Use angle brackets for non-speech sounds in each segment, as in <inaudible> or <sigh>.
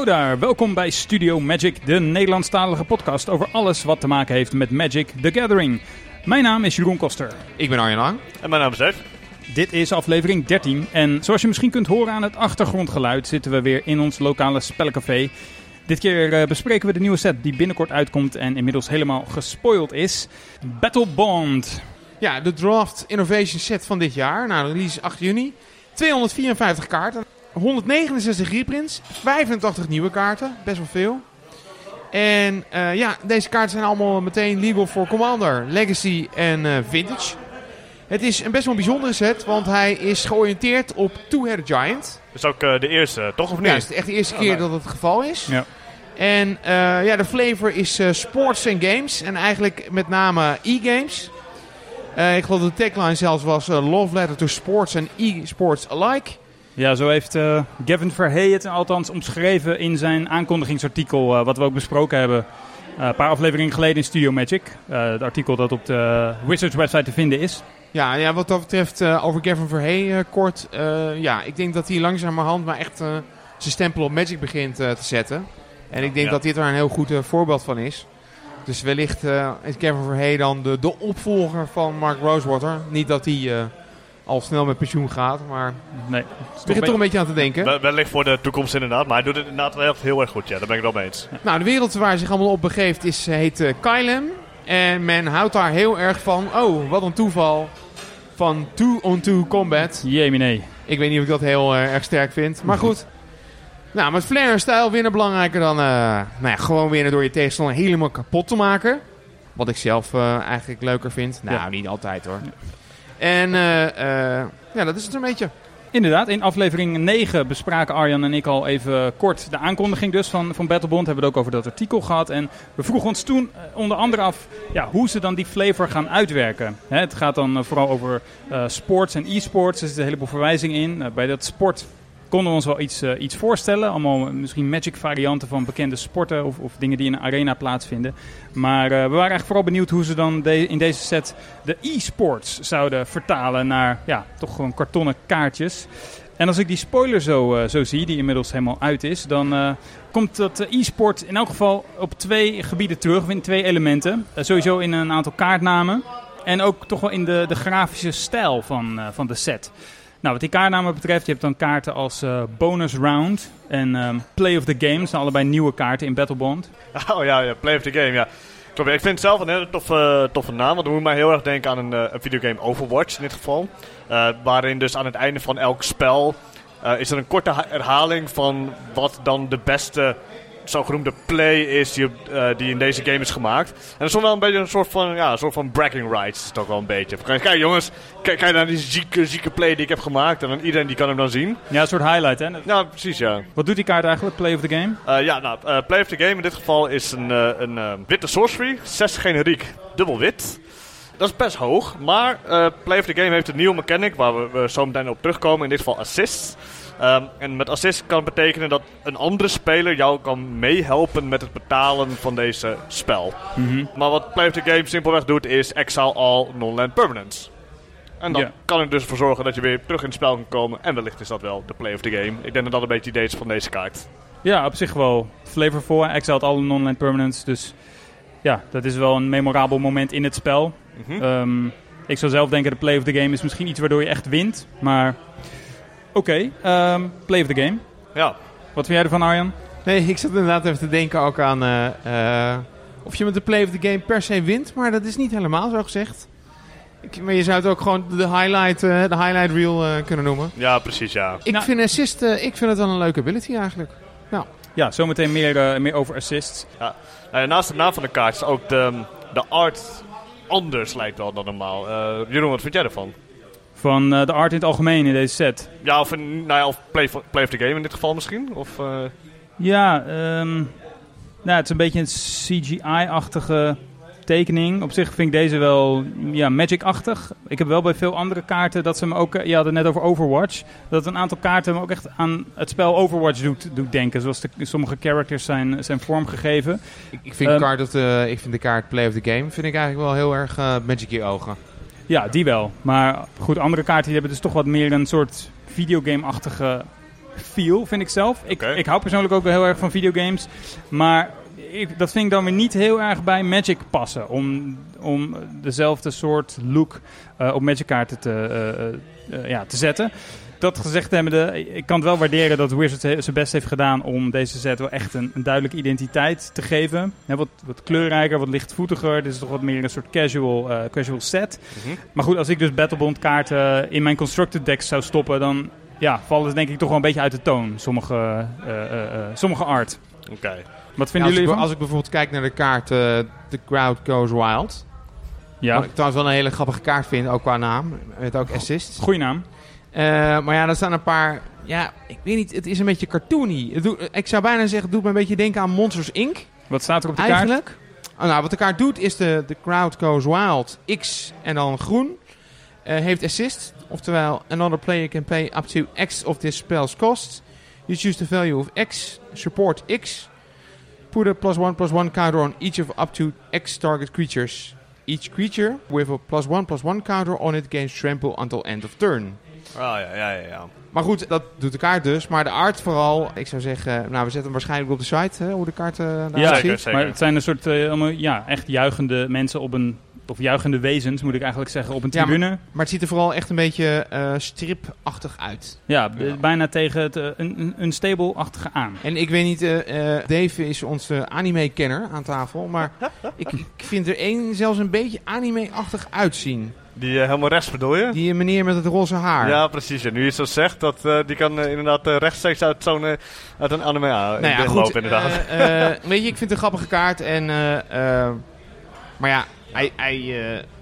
Hallo daar, welkom bij Studio Magic, de Nederlandstalige podcast over alles wat te maken heeft met Magic the Gathering. Mijn naam is Jeroen Koster. Ik ben Arjen Lang. En mijn naam is Dave. Dit is aflevering 13 en zoals je misschien kunt horen aan het achtergrondgeluid zitten we weer in ons lokale spellencafé. Dit keer uh, bespreken we de nieuwe set die binnenkort uitkomt en inmiddels helemaal gespoild is. Battle Bond. Ja, de Draft Innovation set van dit jaar. Nou, de release is 8 juni. 254 kaarten. 169 reprints. 85 nieuwe kaarten. Best wel veel. En uh, ja, deze kaarten zijn allemaal meteen legal voor Commander, Legacy en uh, Vintage. Het is een best wel bijzondere set, want hij is georiënteerd op Two-Headed Giant. Dat is ook uh, de eerste, toch of niet? Ja, het is echt de eerste keer dat het het geval is. Ja. En ja, de flavor is sports en games. En eigenlijk met name e-games. ik geloof dat de tagline zelfs was Love Letter to Sports en e-sports alike. Ja, zo heeft uh, Gavin Verhey het althans omschreven in zijn aankondigingsartikel, uh, wat we ook besproken hebben. Uh, een paar afleveringen geleden in Studio Magic. het artikel dat op de Wizards website te vinden is. Ja, ja wat dat betreft over Gavin Verhey kort. ja, ik denk dat hij langzamerhand maar echt zijn stempel op Magic begint te zetten. En ik denk Ja. dat dit er een heel goed voorbeeld van is. Dus wellicht is Gavin Verhey dan de, de opvolger van Mark Rosewater. Niet dat hij al snel met pensioen gaat, maar Nee, ik begin toch een beetje aan te denken. Wel- Wellicht voor de toekomst inderdaad, maar hij doet het inderdaad wel echt heel erg goed. Ja, daar ben ik het wel mee eens. Nou, de wereld waar hij zich allemaal op begeeft is, heet uh, Kylem. En men houdt daar heel erg van, oh, wat een toeval, van two-on-two combat. Jee, nee. Ik weet niet of ik dat heel uh, erg sterk vind, maar goed. Nou, met flair en stijl winnen belangrijker dan uh, nou ja, gewoon winnen door je tegenstander helemaal kapot te maken. Wat ik zelf uh, eigenlijk leuker vind. Nou, Ja. niet altijd hoor. En uh, uh, ja, dat is het een beetje. Inderdaad, in aflevering 9 bespraken Arjan en ik al even kort de aankondiging dus van, van Battlebond. Hebben we het ook over dat artikel gehad. En we vroegen ons toen eh, onder andere af ja, hoe ze dan die flavor gaan uitwerken. Hè, het gaat dan eh, vooral over eh, sports en e-sports. Er zit een heleboel verwijzingen in. Eh, bij dat sport konden we ons wel iets, uh, iets voorstellen. Allemaal misschien magic varianten van bekende sporten of, of dingen die in een arena plaatsvinden. Maar uh, we waren eigenlijk vooral benieuwd hoe ze dan in deze set de e-sports zouden vertalen naar ja, toch gewoon kartonnen kaartjes. En als ik die spoiler zo, uh, zo zie, die inmiddels helemaal uit is, dan komt dat e-sport in elk geval op twee gebieden terug, in twee elementen. Sowieso in een aantal kaartnamen en ook toch wel in de, de grafische stijl van, van de set. Nou, wat die kaartnamen betreft, je hebt dan kaarten als uh, Bonus Round en um, Play of the Game. Dat zijn allebei nieuwe kaarten in Battlebond. <laughs> Oh ja, ja Play of the Game, ja. Klopt, ik vind het zelf een hele toffe, toffe naam. Want dat moet mij heel erg denken aan een, uh, een videogame Overwatch in dit geval. Uh, waarin dus aan het einde van elk spel is er een korte herhaling van wat dan de beste zogenoemde play is die, uh, die in deze game is gemaakt. En dat is wel een beetje een soort van, ja, een soort van bragging rights. Is toch wel een beetje. Kijk, jongens, kijk, kijk naar die zieke, zieke play die ik heb gemaakt. En dan iedereen die kan hem dan zien. Ja, een soort highlight hè? Ja, precies ja. Wat doet die kaart eigenlijk, Play of the Game? Uh, ja, nou, uh, Play of the Game in dit geval is een, een witte sorcery. 6 generiek, dubbel wit. Dat is best hoog, maar Play of the Game heeft een nieuwe mechanic waar we, we zo meteen op terugkomen. In dit geval assist. Um, en met assist kan betekenen dat een andere speler jou kan meehelpen met het betalen van deze spel. Mm -hmm. Maar wat Play of the Game simpelweg doet is exile all non-land permanents. En dan Ja. kan er dus voor zorgen dat je weer terug in het spel kan komen. En wellicht is dat wel de Play of the Game. Ik denk dat dat een beetje het idee is van deze kaart. Ja, op zich wel flavorvol. Hij Exiled alle non-land permanents. Dus ja, dat is wel een memorabel moment in het spel. Mhm. Um, ik zou zelf denken, de play of the game is misschien iets waardoor je echt wint. Maar oké, okay, um, play of the game. Ja. Wat vind jij ervan, Arjan? Nee, ik zat inderdaad even te denken ook aan uh, uh, of je met de play of the game per se wint. Maar dat is niet helemaal zo gezegd. Ik, maar je zou het ook gewoon de highlight, uh, de highlight reel kunnen noemen. Ja, precies ja. Ik Nou- vind assist, ik vind het wel een leuke ability eigenlijk. Nou, Ja, zometeen meer, uh, meer over assists. Nou, naast de naam van de kaart is ook de, de art anders lijkt wel dan normaal. Uh, Jeroen, wat vind jij ervan? Van uh, de art in het algemeen in deze set. Ja, of, een, nou ja, of play, play of the game in dit geval misschien? Of, uh... Ja, um, nou, het is een beetje een CGI-achtige tekening. Op zich vind ik deze wel ja, Magic-achtig. Ik heb wel bij veel andere kaarten dat ze me ook... Je had het net over Overwatch. Dat een aantal kaarten me ook echt aan het spel Overwatch doet, doet denken. Zoals de, sommige characters zijn, zijn vormgegeven. ik, ik, vind Ehm, kaart ik vind de kaart play of the game vind ik eigenlijk wel heel erg uh, magic ogen. Ja, die wel. Maar goed, andere kaarten die hebben dus toch wat meer een soort videogame-achtige feel, vind ik zelf. Ik, ik hou persoonlijk ook wel heel erg van videogames. Maar ik, dat vind ik dan weer niet heel erg bij Magic passen. Om, om dezelfde soort look eh, op Magic kaarten te, eh, eh, ja, te zetten. Dat gezegd hebbende, ik kan het wel waarderen dat Wizards zijn best heeft gedaan om deze set wel echt een, een duidelijke identiteit te geven. Hè, wat, wat kleurrijker, wat lichtvoetiger. Dit is toch wat meer een soort casual, eh, casual set. Mhm. Maar goed, als ik dus Battlebond kaarten in mijn constructed decks zou stoppen, dan ja, vallen ze denk ik toch wel een beetje uit de toon. Sommige, eh, eh, eh, sommige art. Oké. Wat Ja, vinden als, ik, jullie ervan? als ik bijvoorbeeld kijk naar de kaart eh, The Crowd Goes Wild. Ja, Wat ik trouwens wel een hele grappige kaart vind, ook qua naam. Met ook assist. goeie naam. Eh, maar ja, er staan een paar... Ja, ik weet niet, het is een beetje cartoony. Het doet, ik zou bijna zeggen, het doet me een beetje denken aan Monsters Inc. Wat staat er op de kaart? Eigenlijk. Oh, nou, wat de kaart doet is de, de Crowd Goes Wild X en dan groen. eh, heeft assist. Oftewel, another player can pay up to X of this spell's cost. You choose the value of X. Support X. Put a plus one plus one counter on each of up to X target creatures. Each creature with a plus one plus one counter on it gains trample until end of turn. Ah ja, ja, ja. ja. Maar goed, dat doet de kaart dus. Maar de art vooral, ik zou zeggen... Nou, we zetten hem waarschijnlijk op de site, hè, hoe de kaart eh eruit Ja, zeker, ziet. zeker. Maar het zijn een soort eh, allemaal, ja, echt juichende mensen op een... Of juichende wezens, moet ik eigenlijk zeggen, op een Ja, maar- tribune. Maar het ziet er vooral echt een beetje eh, stripachtig uit. Ja, bijna tegen het, een, een, stable-achtige aan. En ik weet niet, eh, eh, Dave is onze anime-kenner aan tafel. Maar <laughs> ik, ik vind er één zelfs een beetje anime-achtig uitzien. Die eh, helemaal rechts bedoel je? Die meneer met het roze haar. Ja, precies. En nu je zo zegt, dat, eh, die kan eh, inderdaad rechtstreeks uit, zo'n, uit een anime nou ja, goed. lopen, inderdaad. weet je, ik vind het een grappige kaart. En, maar ja, hij, hij,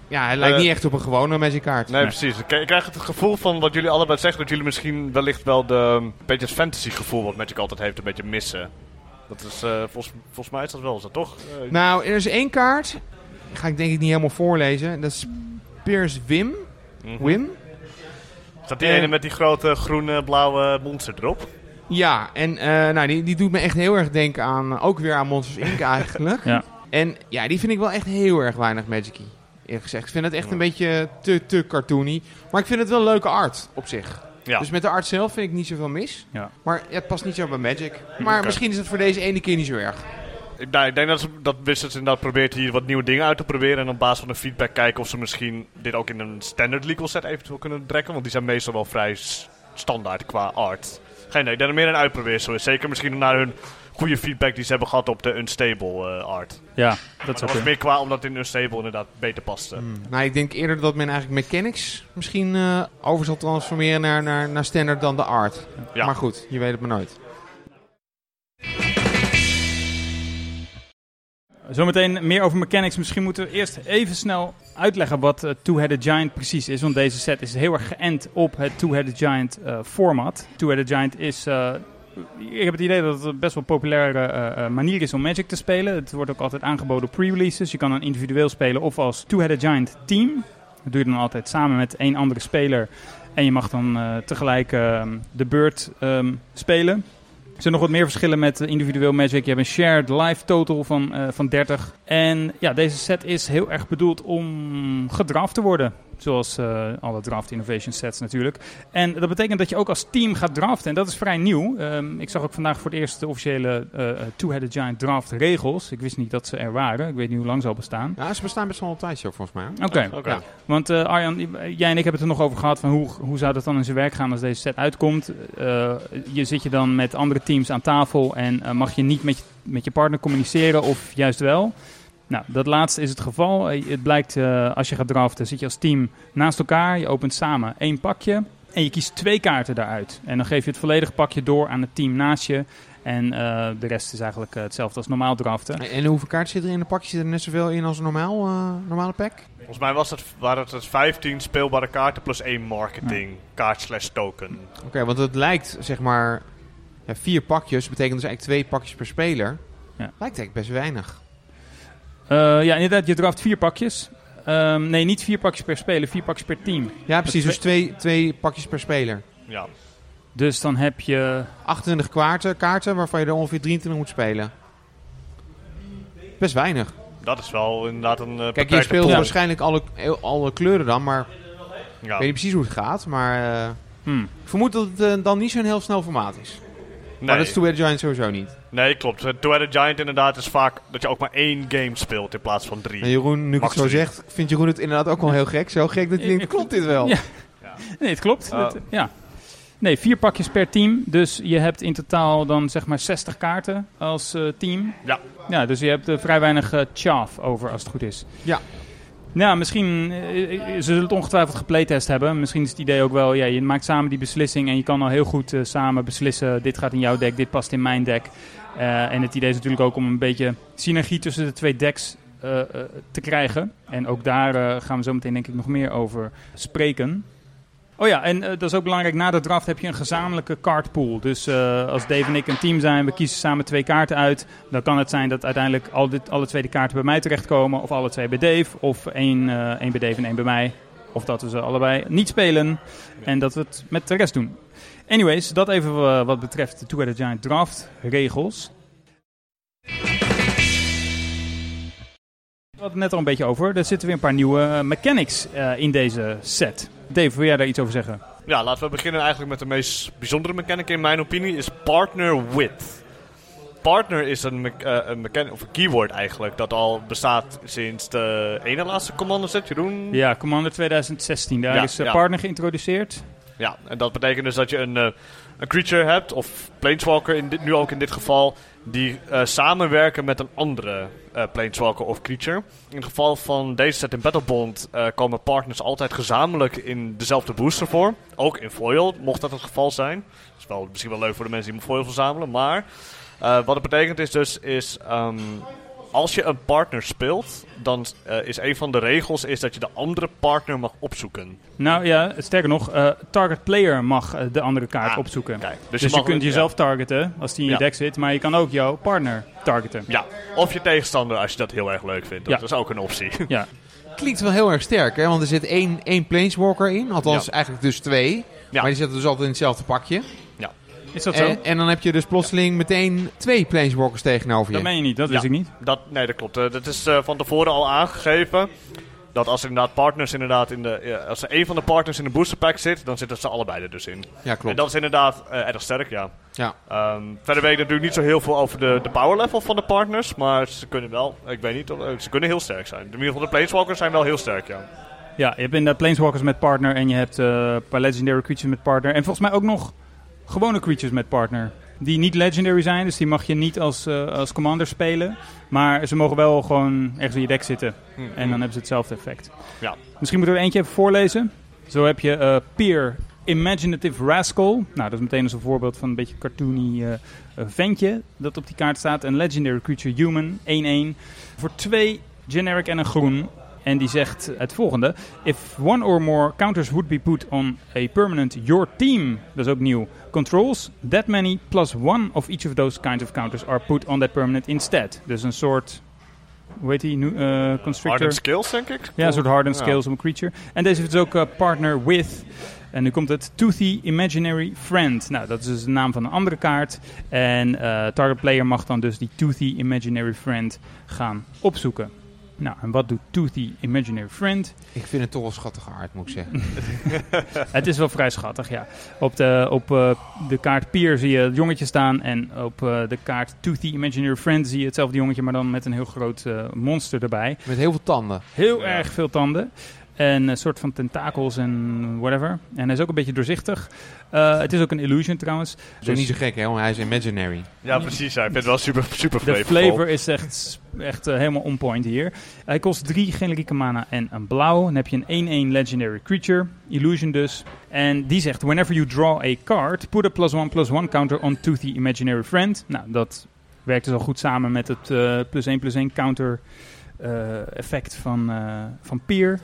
ja, hij lijkt niet echt op een gewone Magic kaart. Nee, precies. Ik, ik krijg het gevoel van wat jullie allebei zeggen, dat jullie misschien wellicht wel de een beetje het fantasy gevoel wat Magic altijd heeft een beetje missen. Dat is, volgens, volgens mij is dat wel, dat toch? Nou, er is één kaart. Ga ik denk ik niet helemaal voorlezen. Dat is Piers Wim. mhm. Wim. Staat die Eh, ene met die grote groene blauwe monster erop? Ja, en eh, nou, die, die doet me echt heel erg denken aan, ook weer aan Monsters Inc. <laughs> eigenlijk. Ja. En ja, die vind ik wel echt heel erg weinig magic eerlijk gezegd. Ik vind het echt Ja. een beetje te, te cartoony. Maar ik vind het wel leuke art op zich. Ja. Dus met de art zelf vind ik niet zoveel mis. Ja. Maar ja, het past niet zo bij Magic. Maar Oké. misschien is het voor deze ene keer niet zo erg. Ik, nou, ik denk dat, ze, dat Wizards inderdaad probeert hier wat nieuwe dingen uit te proberen. En op basis van de feedback kijken of ze misschien dit ook in een standard legal set eventueel kunnen trekken. Want die zijn meestal wel vrij standaard qua art. Geen idee, ik denk dat het meer een uitprobeer zo is. Zeker misschien naar hun goede feedback die ze hebben gehad op de unstable eh, art. Ja, dat Dat zou was meer qua omdat het in unstable inderdaad beter paste. Hmm. Nou, ik denk eerder dat men eigenlijk mechanics misschien eh, over zal transformeren naar, naar, naar standard dan de art. Ja. Maar goed, je weet het maar nooit. Zometeen meer over mechanics. Misschien moeten we eerst even snel uitleggen wat eh, Two-Headed Giant precies is. Want deze set is heel erg geënt op het Two-Headed Giant eh, format. Two-Headed Giant is... eh, ik heb het idee dat het een best wel populaire manier is om Magic te spelen. Het wordt ook altijd aangeboden pre-releases. Je kan dan individueel spelen of als Two-Headed Giant team. Dat doe je dan altijd samen met één andere speler. En je mag dan tegelijk ehm, de beurt ehm, spelen. Er zijn nog wat meer verschillen met eh, individueel Magic. Je hebt een shared life total van, eh, van 30. En ja, deze set is heel erg bedoeld om gedraft te worden. Zoals eh, alle draft innovation sets natuurlijk. En dat betekent dat je ook als team gaat draften. En dat is vrij nieuw. Ehm, ik zag ook vandaag voor het eerst de officiële eh, eh, Two-Headed Giant draft regels. Ik wist niet dat ze er waren. Ik weet niet hoe lang ze al bestaan. Ja, ze bestaan best wel een tijdje ook volgens mij. Oké, Oké. Ja. want eh, Arjan, jij en ik hebben het er nog over gehad van hoe, hoe zou dat dan in zijn werk gaan als deze set uitkomt. Eh, je zit je dan met andere teams aan tafel en mag je niet met je, met je partner communiceren of juist wel. Nou, dat laatste is het geval. Eh, het blijkt eh, als je gaat draften, zit je als team naast elkaar. Je opent samen één pakje en je kiest twee kaarten daaruit. En dan geef je het volledige pakje door aan het team naast je. En eh, de rest is eigenlijk hetzelfde als normaal draften. En hoeveel kaarten zitten er in een pakje? Zit er net zoveel in als een normaal, eh, normale pack? Volgens mij was het, waren het 15 speelbare kaarten plus één marketing kaart slash token. Oké, want het lijkt zeg maar ja, vier pakjes, betekent dus eigenlijk twee pakjes per speler. Ja. Lijkt eigenlijk best weinig. Eh, ja, inderdaad, je draft vier pakjes. Ehm, nee, niet vier pakjes per speler, vier pakjes per team. Ja, precies. Dus twee, twee pakjes per speler. Ja. Dus dan heb je 28 kaarten, kaarten waarvan je er ongeveer 23 moet spelen. Best weinig. Dat is wel inderdaad een. eh, Kijk, je speelt pool. waarschijnlijk alle, alle kleuren dan, maar Ja. ik weet niet precies hoe het gaat. Maar eh, Hmm. Ik vermoed dat het eh, dan niet zo'n heel snel formaat is. Maar dat is Two-Headed Giant sowieso niet. nee klopt. Eh, Two-Headed Giant inderdaad is vaak dat je ook maar één game speelt in plaats van drie. En Jeroen, nu ik het zo drie. zeg, vindt Jeroen het inderdaad ook wel heel gek. Zo gek dat je denkt, klopt dit wel? Ja. <laughs> Nee, het klopt. Oh. Ja. Nee, vier pakjes per team. Dus je hebt in totaal dan zeg maar 60 kaarten als eh, team. Ja. Ja, dus je hebt er vrij weinig eh chaff over als het goed is. Ja. Nou, misschien eh, eh, ze zullen het ongetwijfeld geplaytest hebben. Misschien is het idee ook wel, ja, je maakt samen die beslissing en je kan al heel goed eh, samen beslissen. Dit gaat in jouw deck, dit past in mijn deck. En het idee is natuurlijk ook om een beetje synergie tussen de twee decks te krijgen. En ook daar gaan we zo meteen denk ik nog meer over spreken. Oh ja, en eh, dat is ook belangrijk. Na de draft heb je een gezamenlijke cardpool. Dus eh, als Dave en ik een team zijn, we kiezen samen twee kaarten uit. Dan kan het zijn dat uiteindelijk al dit, alle twee de kaarten bij mij terechtkomen. Of alle twee bij Dave. Of één, eh, één bij Dave en één bij mij. Of dat we ze allebei niet spelen. En dat we het met de rest doen. Anyways, dat even wat betreft de Two-Headed Giant draft regels. We hadden het net al een beetje over. Er zitten weer een paar nieuwe mechanics in deze set. Dave, wil jij daar iets over zeggen? Ja, laten we beginnen eigenlijk met de meest bijzondere mechanic in mijn opinie, is partner with. Partner is een, me- eh, een mechanic, of een keyword eigenlijk, dat al bestaat sinds de ene laatste commander set, Jeroen. Ja, Commander 2016. Daar Ja, is eh, ja. partner geïntroduceerd. Ja, en dat betekent dus dat je een, eh, een creature hebt, of planeswalker in dit, nu ook in dit geval, die eh, samenwerken met een andere eh, planeswalker of creature. In het geval van deze set in Battlebond eh, komen partners altijd gezamenlijk in dezelfde booster voor. Ook in foil, mocht dat het geval zijn. Dat is wel, misschien wel leuk voor de mensen die foil verzamelen, maar... wat het betekent is dus, is ehm, als je een partner speelt, dan eh, is een van de regels is dat je de andere partner mag opzoeken. Nou ja, sterker nog, eh, target player mag eh, de andere kaart Ah, opzoeken. Kijk, Dus, je, mag- kunt ja. jezelf targeten als die in je Ja. deck zit, maar je kan ook jouw partner targeten. Ja, of je tegenstander als je dat heel erg leuk vindt. Dat Ja. is ook een optie. <laughs> Ja, Klinkt wel heel erg sterk, hè? Want er zit één, één planeswalker in. Althans, Ja. eigenlijk dus twee. Ja. Maar die zitten dus altijd in hetzelfde pakje. Is dat zo? En, en dan heb je dus plotseling meteen twee planeswalkers tegenover dat je. meen je niet, dat Ja. wist ik niet. Dat, nee, dat klopt. Eh, dat is eh, van tevoren al aangegeven. Dat als er inderdaad partners inderdaad in de... ja, als er één van de partners in de booster pack zit, dan zitten ze allebei er dus in. Ja, En klopt. dat is inderdaad eh, erg sterk, ja. Ja. Ehm, verder weet ik natuurlijk niet zo heel veel over de, de power level van de partners. Maar ze kunnen wel, ik weet niet, of- ze kunnen heel sterk zijn. In ieder geval de planeswalkers zijn wel heel sterk, ja. Ja, je hebt inderdaad planeswalkers met partner en je hebt eh, een paar legendary creatures met partner. En volgens mij ook nog gewone creatures met partner. Die niet legendary zijn, dus die mag je niet als, eh, als commander spelen. Maar ze mogen wel gewoon ergens in je deck zitten. En dan hebben ze hetzelfde effect. Ja. Misschien moeten we er eentje even voorlezen. Zo heb je eh Peer Imaginative Rascal. Nou, dat is meteen eens een voorbeeld van een beetje cartoony eh, ventje dat op die kaart staat. Een Legendary Creature Human, 1-1. Voor twee generic en een groen. En die zegt het volgende. If one or more counters would be put on a permanent your team, dat is ook nieuw, controls, that many plus one of each of those kinds of counters are put on that permanent instead. Dus een soort, hoe heet die, nu, constrictor? Hardened skills, denk ik. Ja, een soort hardened Ja. skills op een creature. En deze heeft dus ook eh, partner with. En nu komt het Toothy Imaginary Friend. Nou, dat is dus de naam van een andere kaart. En eh, target player mag dan dus die Toothy Imaginary Friend gaan opzoeken. Nou, en wat doet Toothy Imaginary Friend? Ik vind het toch wel schattige aard, moet ik zeggen. <laughs> Het is wel vrij schattig, ja. Op de, op, eh, de kaart Pier zie je het jongetje staan. En op eh, de kaart Toothy Imaginary Friend zie je hetzelfde jongetje, maar dan met een heel groot eh, monster erbij. Met heel veel tanden. Heel Ja. erg veel tanden. En een soort van tentakels en whatever. En hij is ook een beetje doorzichtig. Eh, het is ook een illusion trouwens. Dat is Dus niet zo gek, hè? Want hij is imaginary. Ja, precies. Ja. Ik vind het wel super, super de flavorful. flavor is echt, echt eh, helemaal on point hier. Hij kost drie generieke mana en een blauw. Dan heb je een 1-1 legendary creature. Illusion dus. En die zegt, whenever you draw a card, put a plus one plus one counter on Toothy Imaginary Friend. Nou, dat werkt dus al goed samen met het eh, plus 1 plus 1 counter eh, effect van, eh van Pier.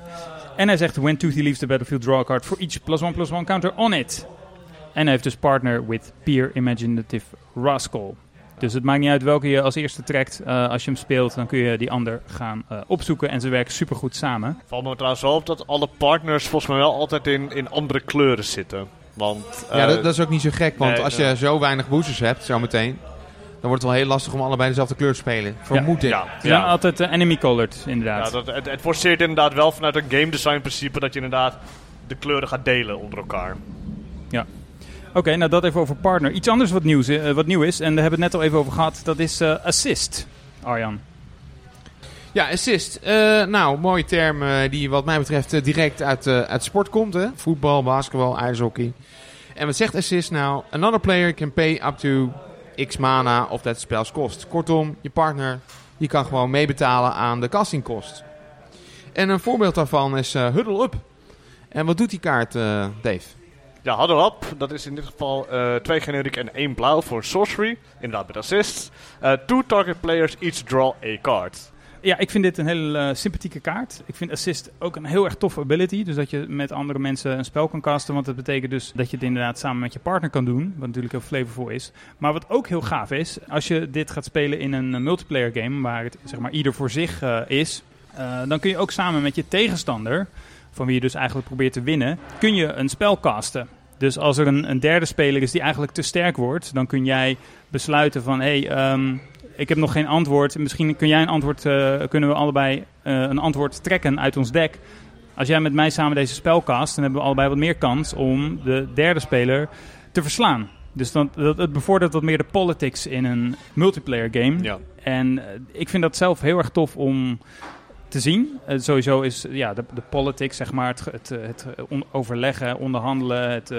En hij zegt, when Toothy leaves the battlefield, draw a card for each plus one plus one counter on it. En hij heeft dus partner with Peer Imaginative Rascal. Dus het maakt niet uit welke je als eerste trekt. Eh, als je hem speelt, dan kun je die ander gaan eh, opzoeken. En ze werken supergoed samen. Valt me trouwens wel op dat alle partners volgens mij wel altijd in, in andere kleuren zitten. Want, ja, eh, dat, dat is ook niet zo gek. Want nee, als je ja. zo weinig boosters hebt, zometeen... dan wordt het wel heel lastig om allebei dezelfde kleur te spelen. Vermoed ik. ja, ja. altijd enemy colored, Ja, inderdaad. dat, het, het forceert inderdaad wel vanuit een game design principe dat je inderdaad de kleuren gaat delen onder elkaar. Oké, nou dat even over partner. Iets anders wat, nieuws, eh, wat nieuw is, en daar hebben we het net al even over gehad, dat is eh, Assist, Arjan. Ja, assist. Eh, nou, mooie term die wat mij betreft direct uit, uit sport komt. Hè? Voetbal, basketbal, ijshockey. En wat zegt assist nou? Another player can pay up to x mana of dat spels kost. Kortom, je partner die kan gewoon meebetalen aan de castingkost. En een voorbeeld daarvan is Huddle Up. En wat doet die kaart, Dave? Ja, Up, dat is in dit geval eh, twee generiek en één blauw voor Sorcery. Inderdaad met assists. Eh, two target players each draw a card. Ja, ik vind dit een hele eh, sympathieke kaart. Ik vind Assist ook een heel erg toffe ability. Dus dat je met andere mensen een spel kan casten. Want dat betekent dus dat je het inderdaad samen met je partner kan doen. Wat natuurlijk heel flavorvol is. Maar wat ook heel gaaf is, als je dit gaat spelen in een multiplayer game, waar het zeg maar ieder voor zich is, dan kun je ook samen met je tegenstander, van wie je dus eigenlijk probeert te winnen, kun je een spel casten. Dus als er een, een derde speler is die eigenlijk te sterk wordt, dan kun jij besluiten van hé, hey, ehm, ik heb nog geen antwoord. Misschien kun jij een antwoord, eh, kunnen we allebei eh, een antwoord trekken uit ons deck. Als jij met mij samen deze spel cast, dan hebben we allebei wat meer kans om de derde speler te verslaan. Dus dan, dat, het bevordert wat meer de politics in een multiplayer game. Ja. En eh, ik vind dat zelf heel erg tof om te zien. Eh, sowieso is ja, de, de politics, zeg maar, het, het, eh, het on- overleggen, onderhandelen, het eh,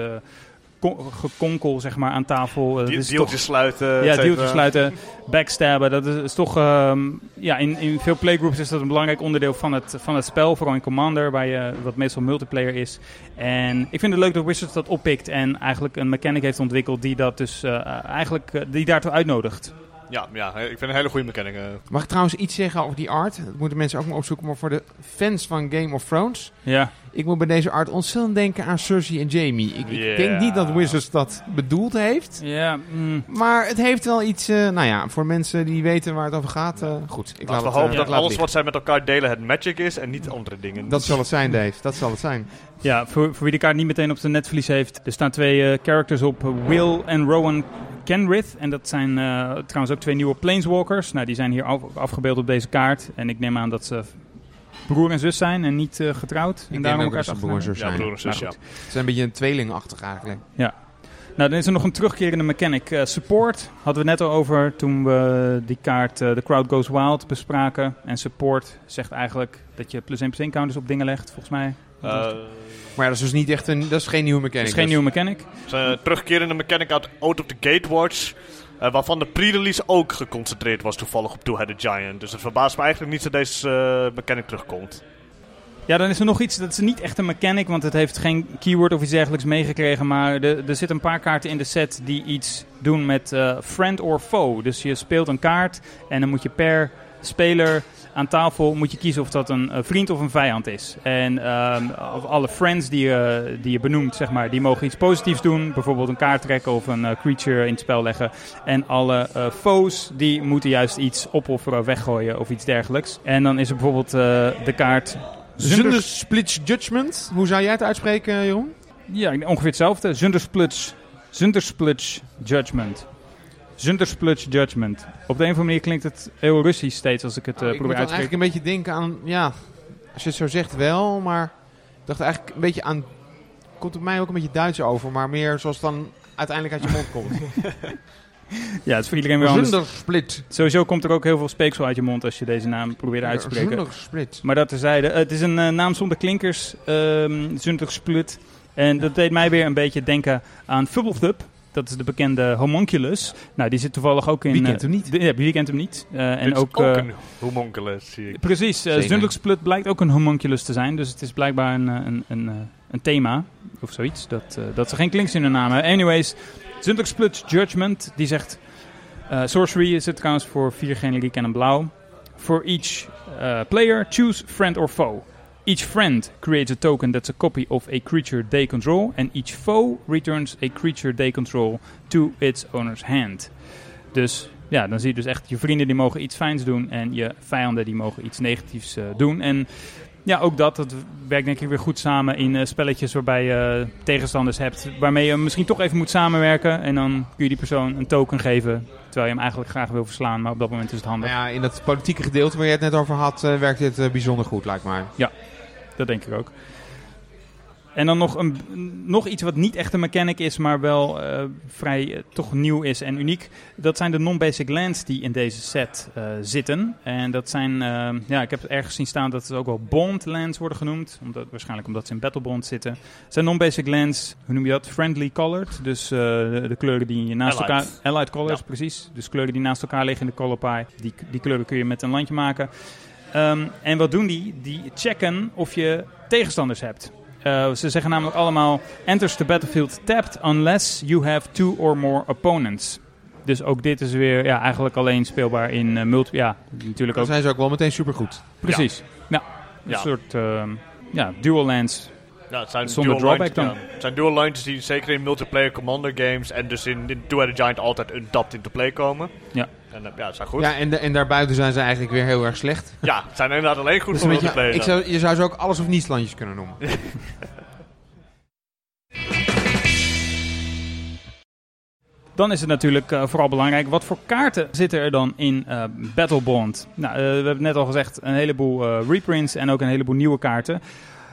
kon- gekonkel zeg maar, aan tafel. Eh, is deeltjes toch- sluiten. ja, deeltjes sluiten, backstabben. Dat is, is toch, ehm, ja, in, in veel playgroups is dat een belangrijk onderdeel van het, van het spel. Vooral in Commander, waar je, wat meestal multiplayer is. En ik vind het leuk dat Wizards dat oppikt en eigenlijk een mechanic heeft ontwikkeld die dat dus eh, eigenlijk eh, die daartoe uitnodigt. Ja, ja, ik vind een hele goede mechanic. eh. Mag ik trouwens iets zeggen over die art? Dat moeten mensen ook maar opzoeken. Maar voor de fans van Game of Thrones... Ja, Ik moet bij deze art ontzettend denken aan Cersei en Jamie. Ik, denk niet dat Wizards dat bedoeld heeft. ja mm, Maar het heeft wel iets, eh, nou ja, voor mensen die weten waar het over gaat. eh, goed, ik laat we het, hopen eh, dat alles liggen. wat zij met elkaar delen het magic is en niet andere dingen. Dat zal het zijn, Dave. Dat zal het zijn. Ja, voor, voor wie de kaart niet meteen op zijn netvlies heeft. Er staan twee eh, characters op. eh, Will en Rowan Kenrith. En dat zijn eh, trouwens ook twee nieuwe Planeswalkers. Nou, die zijn hier af- afgebeeld op deze kaart. En ik neem aan dat ze broer en zus zijn en niet eh, getrouwd. en daarom elkaar dat ze broer en zus ja, zijn. broer en zus, ja. Het is een beetje een tweelingachtig eigenlijk. Nou, dan is er nog een terugkerende mechanic. Eh, support hadden we net al over toen we die kaart eh, The Crowd Goes Wild bespraken. En support zegt eigenlijk dat je plus 1 plus 1 counters op dingen legt, volgens mij. Eh, Maar ja, dat is dus niet echt een, dat is geen nieuwe Het mechanic. is geen dus. nieuwe mechanic. Het is een terugkerende mechanic uit Out of the Gatewatch. Eh, waarvan de pre-release ook geconcentreerd was toevallig op Two-Headed Giant. Dus het verbaast me eigenlijk niet dat deze eh, mechanic terugkomt. Ja, dan is er nog iets, dat is niet echt een mechanic, want het heeft geen keyword of iets dergelijks meegekregen. Maar er, zitten een paar kaarten in de set die iets doen met eh, friend or foe. Dus je speelt een kaart en dan moet je per speler aan tafel moet je kiezen of dat een eh, vriend of een vijand is. En of alle friends die je, die je benoemt, zeg maar, die mogen iets positiefs doen. Bijvoorbeeld een kaart trekken of een eh, creature in het spel leggen. En alle eh, foes, die moeten juist iets opofferen, weggooien of iets dergelijks. En dan is er bijvoorbeeld de kaart... Zunder Split Judgment. Hoe zou jij het uitspreken, Jeroen? Ja, ongeveer hetzelfde. Zundersplits. Zundersplits Judgment. Zundersplits Judgment. Op de een of andere manier klinkt het heel Russisch steeds als ik het eh ik moet probeer uit te eigenlijk een beetje denken aan, ja, als je het zo zegt wel, maar ik dacht eigenlijk een beetje aan, komt op mij ook een beetje Duits over, maar meer zoals het dan uiteindelijk uit je mond komt. <laughs> Ja, het is voor iedereen weer anders. Zunder Split. Sowieso komt er ook heel veel speeksel uit je mond als je deze naam probeert uit te spreken. Zunder Split. Maar dat terzijde. Het is een eh, naam zonder klinkers. ehm Zundersplit. En dat deed mij weer een beetje denken aan Fubblethub. Dat is de bekende homunculus. Nou, die zit toevallig ook in... Wie eh, kent hem niet? de- ja, wie kent hem niet? Eh, en Dit is ook... eh, een homunculus, zie ik. Precies, uh. Zundersplit blijkt ook een homunculus te zijn. Dus het is blijkbaar een, een, een, eh, een thema of zoiets. Dat, dat ze geen klinks in hun naam hebben. Anyways, Zundersplit Judgment, die zegt... eh, sorcery is het trouwens voor vier generiek en een blauw. For each uh, player, choose friend or foe. Each friend creates a token that's a copy of a creature they control. And each foe returns a creature they control to its owner's hand. Dus ja, dan zie je dus echt je vrienden die mogen iets fijns doen en je vijanden die mogen iets negatiefs eh, doen. En ja, ook dat, dat werkt denk ik weer goed samen in eh, spelletjes waarbij je tegenstanders hebt waarmee je misschien toch even moet samenwerken. En dan kun je die persoon een token geven, terwijl je hem eigenlijk graag wil verslaan, maar op dat moment is het handig. Nou ja, in dat politieke gedeelte waar je het net over had, eh, werkt dit eh, bijzonder goed, lijkt mij. Dat denk ik ook. En dan nog, een, nog iets wat niet echt een mechanic is, maar wel eh, vrij eh, toch nieuw is en uniek. Dat zijn de non-basic lands die in deze set eh, zitten. En dat zijn, ja, ik heb ergens zien staan dat het ook wel bond lands worden genoemd. Omdat, waarschijnlijk omdat ze in Battlebond zitten. Het zijn non-basic lands, hoe noem je dat? Friendly colored. Dus de, de kleuren die naast Allied. elkaar... Allied colors, Ja. precies. Dus kleuren die naast elkaar liggen in de color pie. Die, die kleuren kun je met een landje maken. Ehm, en wat doen die? Die checken of je tegenstanders hebt. Eh, ze zeggen namelijk allemaal: enters the battlefield tapped unless you have two or more opponents. Dus ook dit is weer ja, eigenlijk alleen speelbaar in eh, multi. Ja, natuurlijk Dan ook. zijn ze ook wel meteen supergoed. Precies. Ja. Een Ja. soort ehm, ja, dual lands. Ja, het zijn Zonder dual drawback lines, dan. ja. Het zijn dual lines die zeker in multiplayer commander games en dus in, in Two-Headed Giant altijd untapped into play komen. Ja. En eh, ja, het zijn goed. Ja, Ja, en, de- en daarbuiten zijn ze eigenlijk weer heel erg slecht. het zijn inderdaad alleen goed Dus voor multiplayer. ik zou, je zou ze ook alles of niets landjes kunnen noemen. <laughs> Dan is het natuurlijk eh, vooral belangrijk, wat voor kaarten zitten er dan in eh, Battlebond? Nou, eh, we hebben net al gezegd, een heleboel eh, reprints en ook een heleboel nieuwe kaarten.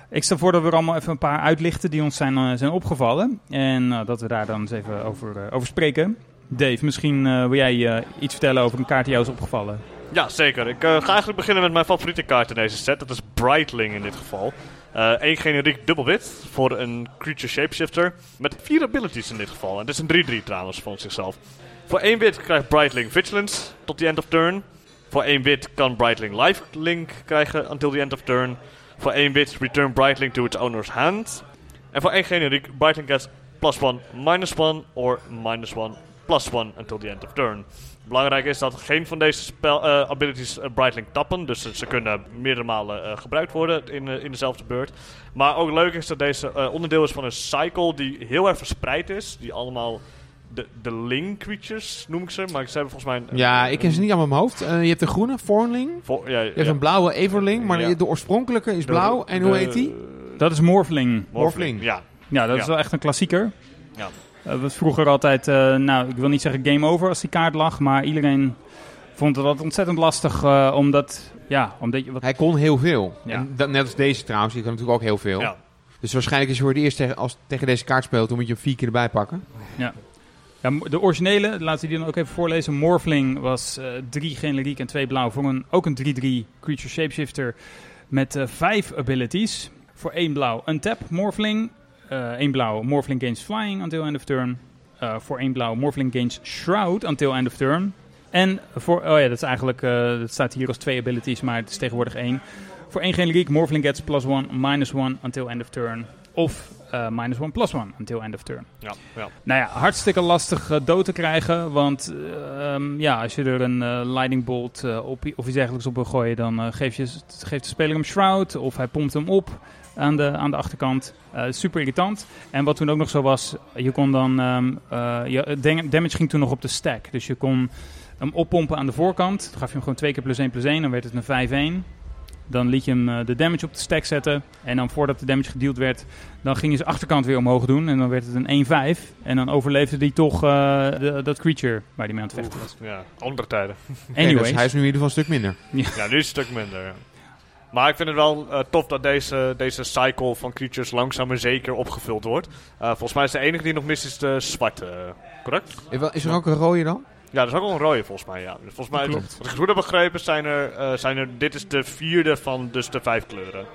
Ik stel voor dat we er allemaal even een paar uitlichten die ons zijn, zijn opgevallen. En eh, dat we daar dan eens even over, eh, over spreken. Dave, misschien eh, wil jij eh, iets vertellen over een kaart die jou is opgevallen. Ja, zeker. Ik eh, ga eigenlijk beginnen met mijn favoriete kaart in deze set. Dat is Brightling in dit geval. Eén generiek dubbelwit voor een creature shapeshifter. Met vier abilities in dit geval. En het is een 3-3 trouwens van zichzelf. Voor één wit krijgt Brightling Vigilance tot the end of turn. Voor één wit kan Brightling Lifelink krijgen until the end of turn. Voor één wit return Brightling to its owner's hand. En voor één generiek Brightling gets plus 1, minus 1 or minus 1 plus 1 until the end of turn. Belangrijk is dat geen van deze spel, eh, abilities eh, Brightling tappen. Dus ze kunnen meerdere malen eh, gebruikt worden in, in dezelfde beurt. Maar ook leuk is dat deze eh, onderdeel is van een cycle die heel erg verspreid is. Die allemaal de, de Ling creatures noem ik ze. Maar ze hebben volgens mij... een- Ja, een- ik ken ze niet allemaal in mijn hoofd. Je hebt een groene, Fornling. Ja, Je hebt een blauwe Everling, maar Ja. de oorspronkelijke is blauw. En hoe heet die? Dat is Morphling. Morphling. Ja, Ja, dat is wel echt een klassieker. Ja. Eh, dat was vroeger altijd, eh, nou, ik wil niet zeggen game over als die kaart lag, maar iedereen vond het ontzettend lastig, eh, omdat, ja, omdat je... Wat... Hij kon heel veel. En net als deze trouwens, die kan natuurlijk ook heel veel. Ja. Dus waarschijnlijk is voor het eerst tegen, als tegen deze kaart speelt, dan moet je hem vier keer erbij pakken. Ja. ja de originele, laten we die dan ook even voorlezen. Morfling was drie generiek en twee blauw voor een, ook een 3-3 creature shapeshifter met vijf abilities. Voor één blauw, een tap, Morfling. Eh, 1 blauw Morphling gains flying until end of turn. Eh, voor 1 blauw Morphling gains shroud until end of turn. En voor, oh ja, dat is eigenlijk, eh, dat staat hier als twee abilities, maar het is tegenwoordig één. Voor één generiek, Morphling gets plus 1, minus 1 until end of turn. Of eh, minus one plus one until end of turn. Ja, ja. Nou ja, hartstikke lastig eh, dood te krijgen. Want eh, ehm, ja, als je er een eh, lightning bolt op, of iets dergelijks op wil gooien, dan eh, geef je, geeft de speler hem shroud. Of hij pompt hem op aan de, aan de achterkant. Super irritant. En wat toen ook nog zo was, je kon dan. ehm, eh, je, damage ging toen nog op de stack. Dus je kon hem oppompen aan de voorkant. Dan gaf je hem gewoon twee keer plus 1 plus 1. Dan werd het een 5-1. Dan liet je hem eh, de damage op de stack zetten. En dan voordat de damage gedeeld werd, dan ging je zijn achterkant weer omhoog doen. En dan werd het een 1-5. En dan overleefde hij toch eh, de- dat creature waar hij mee aan het vechten was. ja, andere tijden. <laughs> Dus Anyways. dus hij is nu in ieder geval een stuk minder. Ja, nu is het een stuk minder. ja. Maar ik vind het wel eh, tof dat deze, deze cycle van creatures langzaam maar zeker opgevuld wordt. Eh, volgens mij is de enige die nog mist is de zwarte. correct? Is er ook een rode dan? Ja, dat is ook wel een rode volgens mij. Ja. Dus volgens mij, Klopt. wat ik goed heb begrepen, zijn er, eh, zijn er. Dit is de vierde van dus de vijf kleuren.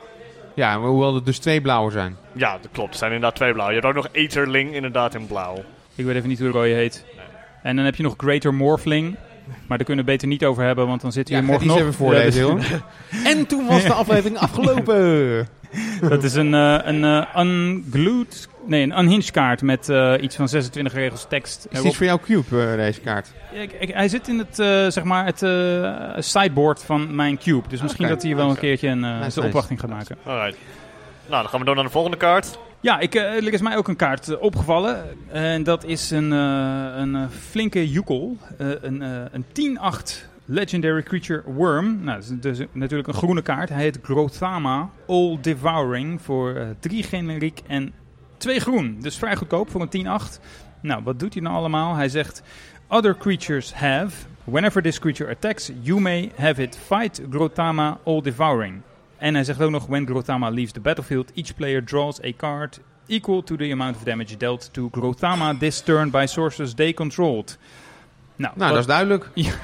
Ja, maar hoewel er dus twee blauwe zijn. Ja, dat klopt. Er zijn inderdaad twee blauw. Je hebt ook nog Aetherling inderdaad in blauw. Ik weet even niet hoe de rode heet. En dan heb je nog Greater Morphling. Maar daar kunnen we het beter niet over hebben, want dan zit hij Ja, morgen nog. even voorlezen, Ja, hoor. <laughs> En toen was de aflevering <laughs> afgelopen. <laughs> dat is een, eh, een eh, unglued, nee, een unhinged kaart met eh, iets van 26 regels tekst. Is dit voor jouw cube, deze kaart? Ik- ik- hij zit in het, eh, zeg maar het eh, sideboard van mijn cube. Dus misschien dat hij wel een keertje een, eh, Nice, zijn nice. opwachting gaat maken. Alright. Nou, dan gaan we door naar de volgende kaart. Ja, ik, eh, er is mij ook een kaart opgevallen. En dat is een, eh, een flinke joekel. Eh, een eh, een 10-8 Legendary Creature Worm. Nou, dat is dus natuurlijk een groene kaart. Hij heet Grothama All Devouring voor eh, drie generiek en twee groen. Dus vrij goedkoop voor een 10-8. Nou, wat doet hij nou allemaal? Hij zegt... Other creatures have... Whenever this creature attacks, you may have it fight Grothama All Devouring. En hij zegt ook nog, when Grothama leaves the battlefield, each player draws a card equal to the amount of damage dealt to Grothama this turn by sources they controlled. Nou, Nou, dat is duidelijk. <laughs>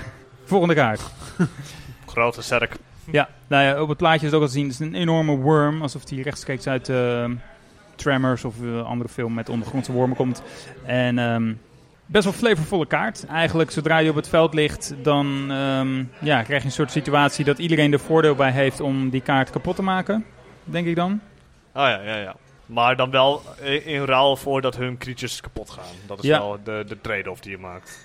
volgende kaart. <laughs> Grote sterk. Ja, nou ja, op het plaatje is het ook al te zien. Het is een enorme worm, alsof die rechtstreeks uit eh, Tremors of een andere film met ondergrondse wormen komt. En ehm, best wel flavorvolle kaart. Eigenlijk, zodra je op het veld ligt, dan ehm, ja, krijg je een soort situatie dat iedereen er voordeel bij heeft om die kaart kapot te maken. Denk ik dan. Oh ja, ja, ja. Maar dan wel in, in ruil voor dat hun creatures kapot gaan. Dat is Ja. wel de, de trade-off die je maakt.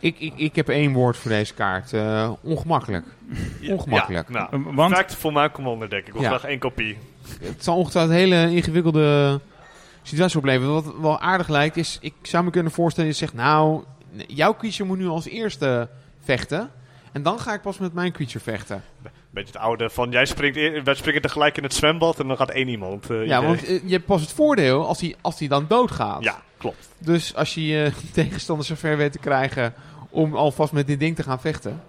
Ik, ik, ik heb één woord voor deze kaart. Eh, ongemakkelijk. Ongemakkelijk. Ja, nou, Eh, Want Perfect voor commander deck. Ik wil Ja. graag één kopie. Het zal ongetwijfeld een hele ingewikkelde situatie opleveren. Wat wel aardig lijkt is, ik zou me kunnen voorstellen, je zegt nou, jouw creature moet nu als eerste vechten. En dan ga ik pas met mijn creature vechten. Beetje het oude van jij springt, eer- wij springen tegelijk in het zwembad en dan gaat één iemand. eh, Ja, idee. want eh, je hebt pas het voordeel als hij als die dan doodgaat. Ja, klopt. Dus als je je <laughs> tegenstander zover weet te krijgen om alvast met dit ding te gaan vechten.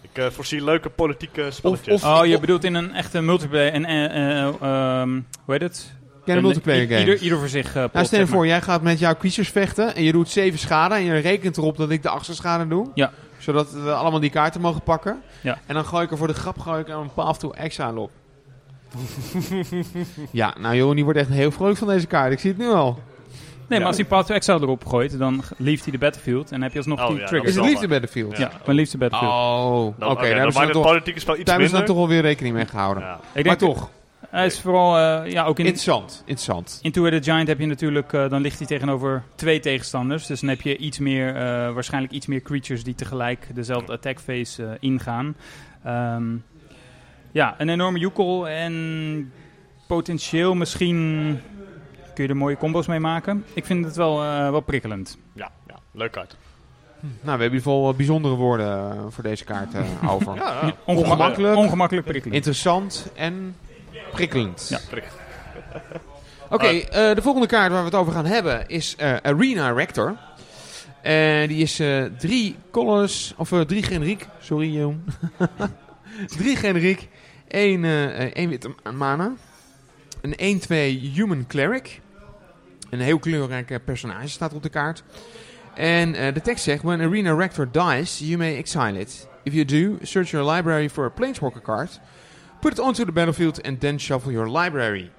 Ik eh, voorzie leuke politieke spelletjes. of- Oh, je bedoelt in een echte multiplayer. En, ehm, hoe heet het? Ken een multiplayer game. Ieder, ieder voor zich. eh plot, nou, stel je voor, jij gaat met jouw creatures vechten en je doet 7 schade en je rekent erop dat ik de achtste schade doe. Ja. Zodat we allemaal die kaarten mogen pakken. Ja. En dan gooi ik er voor de grap gooi ik er een path to exile op. <laughs> ja, nou joh, die wordt echt heel vrolijk van deze kaart. Ik zie het nu al. Nee, maar als hij Path to Exile erop gooit, dan leeft hij de battlefield. En dan heb je alsnog Oh, die ja, dat triggers. Is het liefde Battlefield? Ja, mijn liefste battlefield. Oh, oké. Dan, oké, daar dan hebben ze maakt dan het toch, politieke spel iets daar hebben ze dan toch wel weer rekening mee gehouden. Ja. Ik Maar denk, toch, hij is vooral, eh, ja, ook in, interessant. Interessant. in Two-Headed Giant heb je natuurlijk, eh, dan ligt hij tegenover twee tegenstanders. Dus dan heb je iets meer, eh, waarschijnlijk iets meer creatures die tegelijk dezelfde attack phase ingaan. Ehm, ja, een enorme joekel en potentieel misschien kun je er mooie combo's mee maken. Ik vind het wel, eh, wel prikkelend. Ja, ja, leuk kaart. Nou, we hebben in ieder geval bijzondere woorden voor deze kaart eh, <laughs> over. Ja, ja. Ongemak- Ongemakkelijk. Ongemakkelijk prikkelend. Interessant en prikkelend. Ja. Prik. <laughs> Oké, eh, de volgende kaart waar we het over gaan hebben is eh, Arena Rector. En die is eh, drie colors, of eh, drie generiek, sorry Jeroen. <laughs> drie generiek, één, eh, eh, één witte mana, een 1-2 Human Cleric. Een heel kleurrijke personage staat op de kaart. En eh, de tekst zegt, when Arena Rector dies, you may exile it. If you do, search your library for a Planeswalker card. Put it onto the battlefield and then shuffle your library.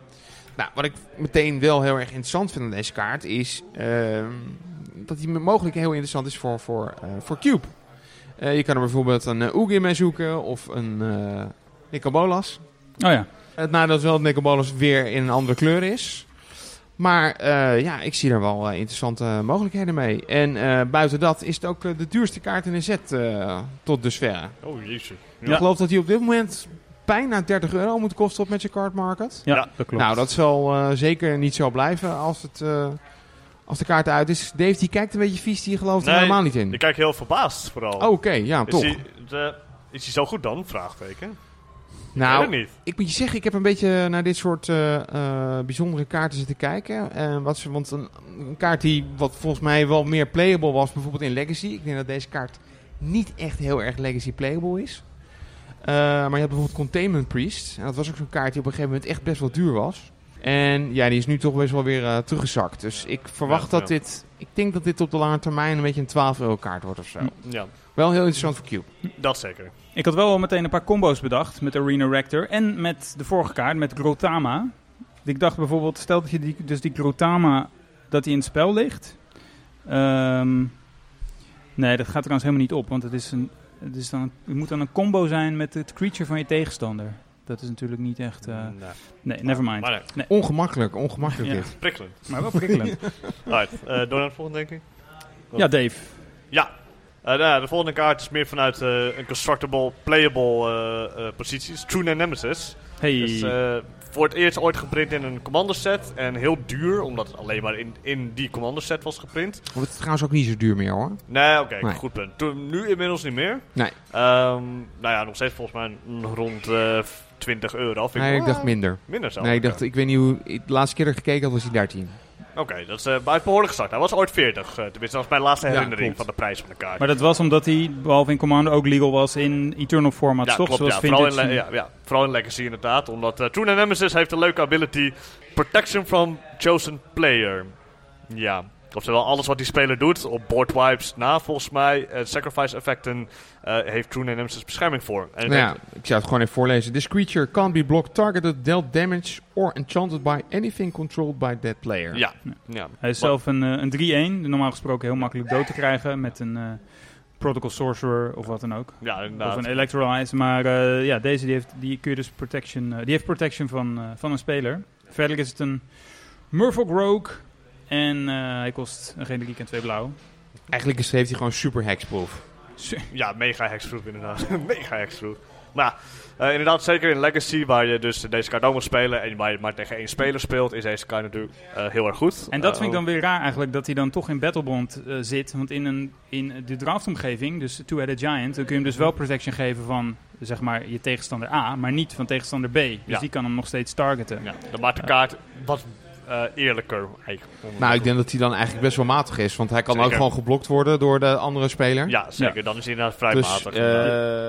Nou, wat ik meteen wel heel erg interessant vind aan deze kaart is ehm, dat die mogelijk heel interessant is voor, voor, eh, voor Cube. Eh, je kan er bijvoorbeeld een uh, Ugin mee zoeken of een eh Nicobolas. Oh ja. Het nadeel is wel dat Nicobolas weer in een andere kleur is. Maar eh, ja, ik zie er wel eh, interessante mogelijkheden mee. En eh, buiten dat is het ook eh, de duurste kaart in de set eh, tot dusver. Oh, jezus. Ik geloof dat hij op dit moment bijna 30 euro moet kosten op Magic Card Market. Ja, dat klopt. Nou, dat zal eh, zeker niet zo blijven als, het, eh, als de kaart uit is. Dave, die kijkt een beetje vies, die gelooft er Nee, helemaal niet in. Ik kijk heel verbaasd vooral. Oh, Oké, ja, is toch. hij, de- is hij zo goed dan? Vraagteken. Ik nou, niet. ik moet je zeggen, ik heb een beetje naar dit soort eh, eh, bijzondere kaarten zitten kijken. Eh, wat ze, want een, een kaart die wat volgens mij wel meer playable was, bijvoorbeeld in Legacy. Ik denk dat deze kaart niet echt heel erg Legacy playable is. Eh, maar je hebt bijvoorbeeld Containment Priest. En dat was ook zo'n kaart die op een gegeven moment echt best wel duur was. En ja, die is nu toch best wel weer eh, teruggezakt. Dus ik verwacht Ja, dat ja. dit... Ik denk dat dit op de lange termijn een beetje een 12 euro kaart wordt of zo. Ja, Wel heel interessant voor Cube. dat zeker. Ik had wel al meteen een paar combo's bedacht met Arena Rector en met de vorige kaart, met Grotama. Ik dacht bijvoorbeeld, stel dat je die, dus die Grotama, dat die in het spel ligt. Ehm, nee, dat gaat trouwens helemaal niet op, want het, is een, het, is dan, het moet dan een combo zijn met het creature van je tegenstander. Dat is natuurlijk niet echt... eh, Nee. nee, never mind. Maar nee, Ongemakkelijk, ongemakkelijk Ja. dit. prikkelend. Maar wel prikkelend. <laughs> Alright, eh, door naar het volgende, denk ik. ja, Dave. Ja. Eh, nou, de volgende kaart is meer vanuit eh, een constructible, playable eh, eh, positie. True Nemesis. Hey. Dus eh, voor het eerst ooit geprint in een commander set. En heel duur, omdat het alleen maar in, in die commander set was geprint. Wordt het trouwens ook niet zo duur meer hoor. Nee, oké, Nee. goed punt. Toen, nu inmiddels niet meer. Nee. Ehm, nou ja, nog steeds volgens mij rond eh 20 euro. Vind Nee, ik dacht minder. minder zo. Nee, ik dacht, ik weet niet hoe. ik- De laatste keer dat ik gekeken had, was hij 13. Oké, dat is uh, behoorlijk gestart. Hij was ooit 40. Uh, tenminste, dat was mijn laatste herinnering van de prijs van de kaart. Maar dat was omdat hij, behalve in Commander, ook legal was in Eternal format, ja, toch? klopt. Zoals Ja, vooral, in, ja, ja, vooral in Legacy inderdaad. Omdat uh, True Nemesis heeft een leuke ability. Protection from Chosen Player. Ja. Oftewel, alles wat die speler doet, op board wipes na volgens mij, eh, sacrifice effecten, eh, heeft True Nemesis bescherming voor. En ik Nou ja, ik zou het gewoon even voorlezen. This creature can't be blocked, targeted, dealt damage or enchanted by anything controlled by that player. ja, ja. Hij is zelf een, eh, een 3-1, normaal gesproken heel makkelijk dood te krijgen met een eh, Protocol Sorcerer of wat dan ook. Ja, inderdaad. Of een Electrolyze. Maar eh, ja, deze die heeft, die kun je dus protection, die heeft protection van, van een speler. Verder is het een Murfolk Rogue. En eh, hij kost een generiek en twee blauw. Eigenlijk is, heeft hij gewoon super hexproof. Ja, mega hexproof inderdaad. <laughs> mega hexproof. Maar ja, eh, inderdaad, zeker in Legacy, waar je dus deze kaart ook moet spelen en waar je maar tegen één speler speelt, is deze kaart natuurlijk eh, heel erg goed. En dat vind ik dan weer raar eigenlijk, dat hij dan toch in Battlebond zit. Want in, een, in de draftomgeving, dus Two-Headed Giant, dan kun je hem dus wel protection geven van zeg maar, je tegenstander A, maar niet van tegenstander B. Dus Ja. die kan hem nog steeds targeten. Ja, dan maakt de kaart wat eh, eerlijker. eigenlijk. Nou, ik denk dat hij dan eigenlijk best wel matig is. Want hij kan ook gewoon geblokt worden door de andere speler. Ja, zeker. Dan is hij inderdaad vrij dus, matig. eh,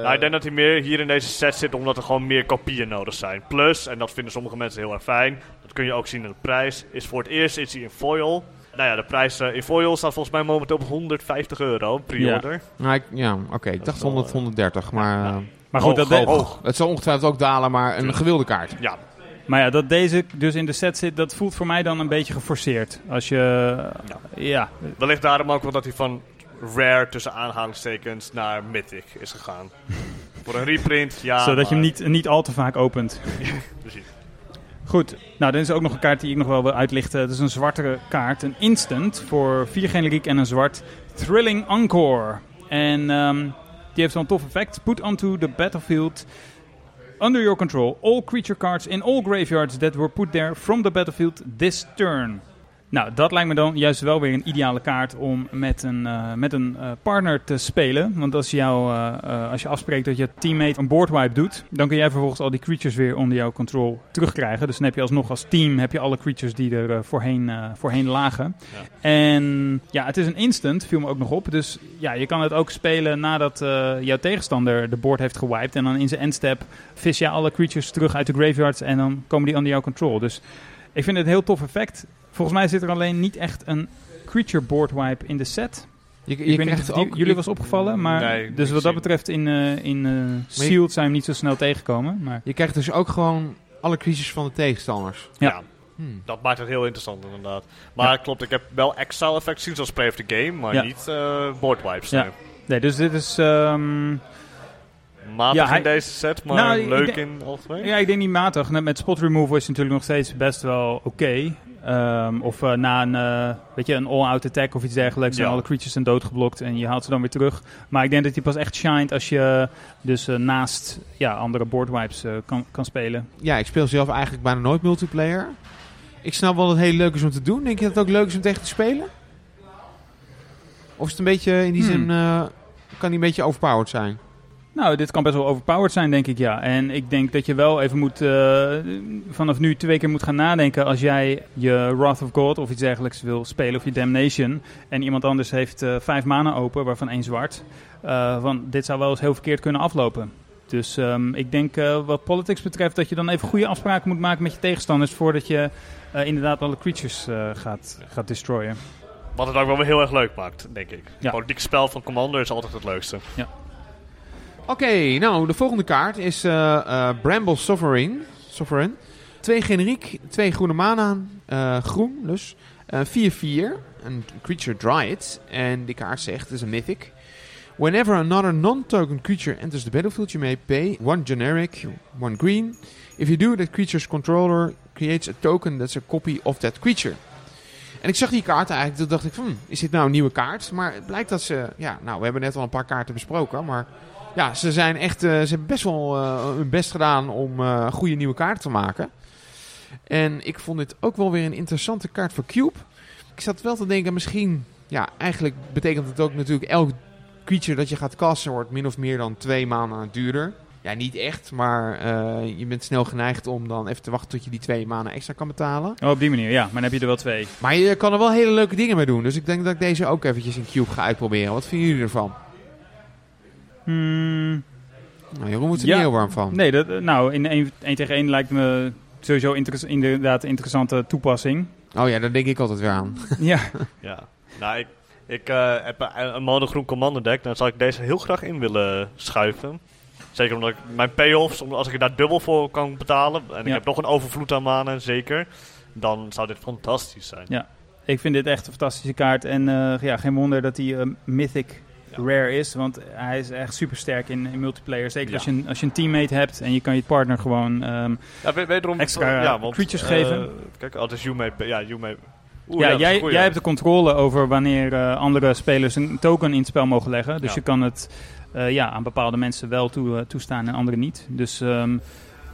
nou, ik denk dat hij meer hier in deze set zit omdat er gewoon meer kopieën nodig zijn. Plus, en dat vinden sommige mensen heel erg fijn, dat kun je ook zien in de prijs, is voor het eerst is hij in foil. Nou ja, de prijs eh, in foil staat volgens mij momenteel op 150 euro, pre-order. nou, ik- ja, oké. Ik dacht wel, 100, 130. Maar, ja. Maar goed, hoog, dat, hoog. Het zal ongetwijfeld ook dalen, maar een gewilde kaart. Ja, maar ja, dat deze dus in de set zit, dat voelt voor mij dan een beetje geforceerd. Als je, ja, wellicht daarom ook wel dat hij van rare tussen aanhalingstekens naar mythic is gegaan. <laughs> voor een reprint, ja. zodat je hem niet, niet al te vaak opent. <laughs> Precies. Goed, nou dan is er ook nog een kaart die ik nog wel wil uitlichten. Het is een zwartere kaart, een instant voor vier generiek en een zwart. Thrilling Encore. En ehm, die heeft zo'n tof effect. Put onto the battlefield under your control all creature cards in all graveyards that were put there from the battlefield this turn. Nou, dat lijkt me dan juist wel weer een ideale kaart om met een, eh, met een eh, partner te spelen. Want als, jou, eh, als je afspreekt dat je teammate een boardwipe doet, dan kun jij vervolgens al die creatures weer onder jouw control terugkrijgen. Dus dan heb je alsnog als team heb je alle creatures die er voorheen, voorheen lagen. Ja. En ja, het is een instant, viel me ook nog op. Dus ja, je kan het ook spelen nadat jouw tegenstander de board heeft gewiped. En dan in zijn endstep vis je alle creatures terug uit de graveyards en dan komen die onder jouw control. Dus ik vind het een heel tof effect. Volgens mij zit er alleen niet echt een creature board wipe in de set. Je, je ik weet niet of ook, jullie was opgevallen, maar Nee, dus wat dat betreft in, eh in eh, Sealed zijn we niet zo snel tegengekomen. Maar je krijgt dus ook gewoon alle creatures van de tegenstanders. Ja. Ja. Hmm. Dat maakt het heel interessant inderdaad. Maar klopt, ik heb wel exile effects gezien zoals Play of the Game, maar Ja. niet eh board wipes. Ja. nee. nee, dus dit is... ehm, Matig Ja, hij- in deze set, maar Nou, leuk denk- in algemeen. Ja, ik denk niet matig. Net Met spot removal is het natuurlijk nog steeds best wel oké. Ehm, of eh, na een, eh, weet je, een all-out attack of iets dergelijks. Ja. alle creatures zijn doodgeblokt en je haalt ze dan weer terug. Maar ik denk dat hij pas echt shined als je dus eh, naast ja, andere boardwipes kan, kan spelen. Ja, ik speel zelf eigenlijk bijna nooit multiplayer. Ik snap wel dat het heel leuk is om te doen. Denk je dat het ook leuk is om tegen te spelen? Of is het een beetje in die Hmm. zin... eh, kan die een beetje overpowered zijn? Nou, dit kan best wel overpowered zijn, denk ik, ja. En ik denk dat je wel even moet, eh, vanaf nu twee keer moet gaan nadenken als jij je Wrath of God of iets dergelijks wil spelen, of je Damnation, en iemand anders heeft eh, vijf manen open, waarvan één zwart. eh, van, dit zou wel eens heel verkeerd kunnen aflopen. Dus ehm, ik denk wat politics betreft dat je dan even goede afspraken moet maken met je tegenstanders voordat je inderdaad alle creatures gaat, gaat destroyen. Wat het ook wel weer heel erg leuk maakt, denk ik. Ja. Politiek spel van Commander is altijd het leukste. Oké, nou, de volgende kaart is eh, eh, Bramble Sovereign. Twee generiek, twee groene mana, eh, groen dus. Eh, 4-4, een creature dryad. En die kaart zegt, het is een mythic. Whenever another non-token creature enters the battlefield, you may pay one generic, one green. If you do, that creature's controller creates a token that's a copy of that creature. En ik zag die kaart eigenlijk, toen dacht ik, hmm, is dit nou een nieuwe kaart? Maar het blijkt dat ze, ja, nou, we hebben net al een paar kaarten besproken, maar ja, ze zijn echt, eh, ze hebben best wel eh, hun best gedaan om eh, goede nieuwe kaarten te maken. En ik vond dit ook wel weer een interessante kaart voor Cube. Ik zat wel te denken, misschien, ja, eigenlijk betekent het ook natuurlijk elk creature dat je gaat casten wordt min of meer dan twee maanden duurder. Ja, niet echt, maar je bent snel geneigd om dan even te wachten tot je die twee maanden extra kan betalen. Oh, op die manier, ja. Maar dan heb je er wel twee. Maar je kan er wel hele leuke dingen mee doen. Dus ik denk dat ik deze ook eventjes in Cube ga uitproberen. Wat vinden jullie ervan? Hmm, Nou, Jeroen wordt er Ja. niet heel warm van. nee, dat, eh, nou, in 1 tegen 1 lijkt me sowieso interess- inderdaad een interessante toepassing. Oh ja, daar denk ik altijd weer aan. <laughs> ja, Ja. Nou, ik, ik eh, heb een, een monogroen commando deck. Dan zou ik deze heel graag in willen schuiven. Zeker omdat ik mijn payoffs, als ik daar dubbel voor kan betalen. En ik heb nog een overvloed aan manen, zeker. Dan zou dit fantastisch zijn. Ja. ik vind dit echt een fantastische kaart. En eh, ja, geen wonder dat hij eh, Mythic. Rare is. Want hij is echt super sterk in, in multiplayer. Zeker Ja. als, je een, als je een teammate hebt en je kan je partner gewoon... ehm, Ja, wederom, Extra eh, ja, want, creatures eh, geven. Kijk, oh, het is Yume. Ja. Oeh, ja, jij, jij hebt de controle over wanneer eh, andere spelers een token in het spel mogen leggen. Dus Ja. je kan het eh, ja, aan bepaalde mensen wel toe, eh, toestaan en anderen niet. Dus ehm,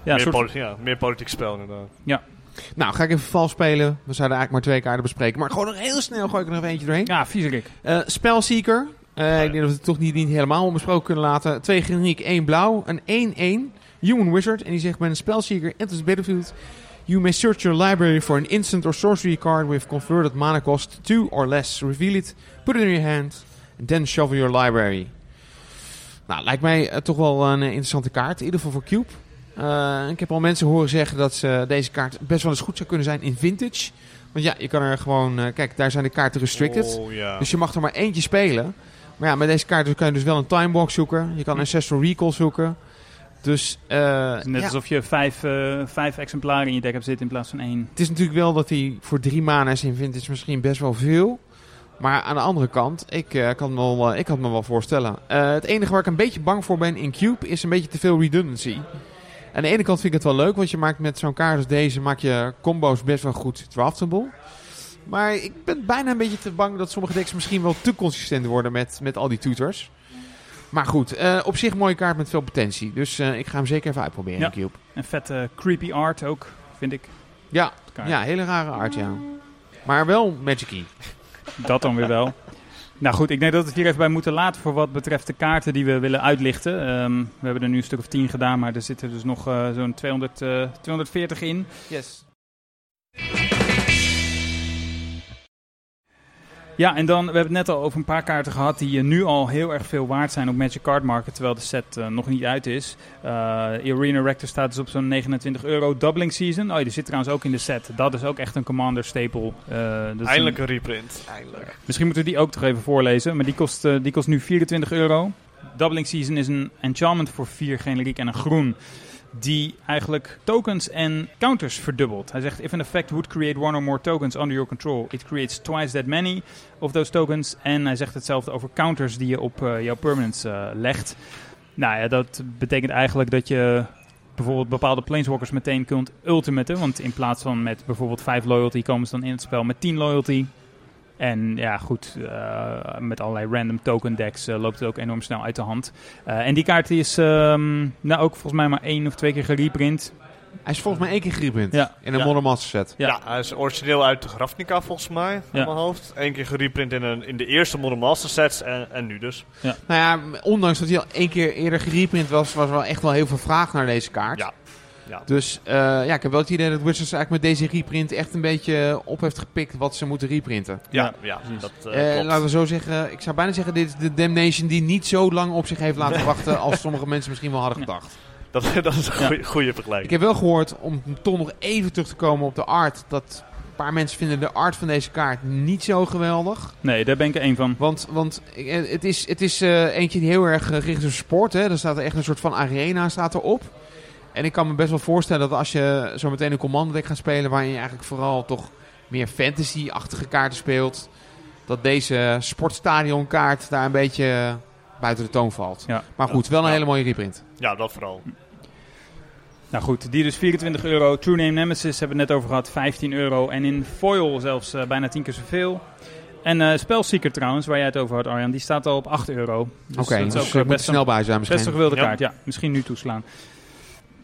ja, meer, soort, ja, meer politiek spel inderdaad. Nou, ga ik even vals spelen. We zouden eigenlijk maar twee kaarten bespreken. Maar gewoon nog heel snel gooi ik er nog eentje doorheen. ja, viezerik. Eh Spelseeker. Eh. Ik denk dat we het toch niet, niet helemaal onbesproken kunnen laten. Twee generiek, één blauw. Een 1-1. Human Wizard. En die zegt met een Spelseeker enters the battlefield. You may search your library for an instant or sorcery card with converted mana cost 2 or less. Reveal it, put it in your hand, and then shuffle your library. Nou, lijkt mij eh, toch wel een eh, interessante kaart. In ieder geval voor Cube. Ik heb al mensen horen zeggen dat ze deze kaart best wel eens goed zou kunnen zijn in Vintage. Want ja, je kan er gewoon... kijk, daar zijn de kaarten restricted. Oh. Dus je mag er maar eentje spelen. Maar ja, met deze kaart kan je dus wel een timebox zoeken. Je kan Ancestral Recall zoeken. Dus eh, Het is net ja, alsof je vijf, eh, vijf exemplaren in je deck hebt zitten in plaats van één. het is natuurlijk wel dat hij voor drie mana's in Vintage misschien best wel veel. Maar aan de andere kant, ik, eh, kan, me wel, ik kan me wel voorstellen. Het enige waar ik een beetje bang voor ben in Cube is een beetje te veel redundancy. Aan de ene kant vind ik het wel leuk, want je maakt met zo'n kaart als deze maak je combo's best wel goed draftable. Maar ik ben bijna een beetje te bang dat sommige decks misschien wel te consistent worden met, met al die tutors. Maar goed, eh, op zich mooie kaart met veel potentie. Dus eh, ik ga hem zeker even uitproberen Ja. in Cube. En vette creepy art ook, vind ik. Ja, ja, hele rare art, ja. Maar wel Magic-y. Dat dan weer wel. Nou goed, ik denk dat we het hier even bij moeten laten voor wat betreft de kaarten die we willen uitlichten. Ehm, we hebben er nu een stuk of 10 gedaan, maar er zitten dus nog eh, zo'n 200, eh, 240 in. Yes. Ja, en dan, we hebben het net al over een paar kaarten gehad die eh, nu al heel erg veel waard zijn op Magic Card Market, terwijl de set eh, nog niet uit is. Eh Arena Rector staat dus op zo'n 29 euro. Doubling Season, oh die zit trouwens ook in de set. Dat is ook echt een Commander staple. Eh, Eindelijk een- reprint. Eindelijk. Misschien moeten we die ook toch even voorlezen, maar die kost, die kost nu 24 euro. Doubling Season is een enchantment voor 4 generiek en een groen. Die eigenlijk tokens en counters verdubbelt. Hij zegt: If an effect would create one or more tokens under your control, it creates twice that many of those tokens. En hij zegt hetzelfde over counters die je op eh, jouw permanents eh, legt. Nou ja, dat betekent eigenlijk dat je bijvoorbeeld bepaalde planeswalkers meteen kunt ultimaten. Want in plaats van met bijvoorbeeld 5 loyalty komen ze dan in het spel met 10 loyalty. En ja, goed, eh, met allerlei random token decks eh, loopt het ook enorm snel uit de hand. Eh, en die kaart die is ehm, nou ook volgens mij maar één of twee keer gereprint. Hij is volgens mij één keer gereprint. Ja. In een Ja. Modern Master set. Ja. Ja. hij is origineel uit de Ravnica volgens mij, Ja. in mijn hoofd. Eén keer gereprint in, een, in de eerste Modern Master sets en, en nu dus. Nou ja, ondanks dat hij al één keer eerder gereprint was, was er wel echt wel heel veel vraag naar deze kaart. Ja. Ja. Dus eh, ja, ik heb wel het idee dat Wizards eigenlijk met deze reprint echt een beetje op heeft gepikt wat ze moeten reprinten. Ja, Ja, dat eh, Eh, klopt. laten we zo zeggen, ik zou bijna zeggen, dit is de Damnation die niet zo lang op zich heeft laten wachten als <laughs> sommige mensen misschien wel hadden gedacht. Dat, <laughs> dat is een Ja. goede Ik vergelijking. heb wel gehoord, om toch nog even terug te komen op de art, dat een paar mensen vinden de art van deze kaart niet zo geweldig. Nee, daar ben ik er één van. Want, want het is, het is eh, eentje die heel erg gericht op sport. Hè. Er staat er echt een soort van arena staat erop. En ik kan me best wel voorstellen dat als je zo meteen een commando deck gaat spelen... waarin je eigenlijk vooral toch meer fantasy-achtige kaarten speelt... dat deze sportstadionkaart daar een beetje buiten de toon valt. Ja. Maar goed, wel een Ja. hele mooie reprint. Ja, dat vooral. Nou goed, die dus 24 euro. True Name Nemesis hebben we net over gehad, 15 euro. En in foil zelfs eh, bijna 10 keer zoveel. En eh Spelseeker trouwens, waar jij het over had Arjan, die staat al op 8 euro. Dus Oké, dat is dus ook ik eh, moet best, snel een, bij zijn best een misschien. gewilde Ja. kaart. Ja, misschien nu toeslaan.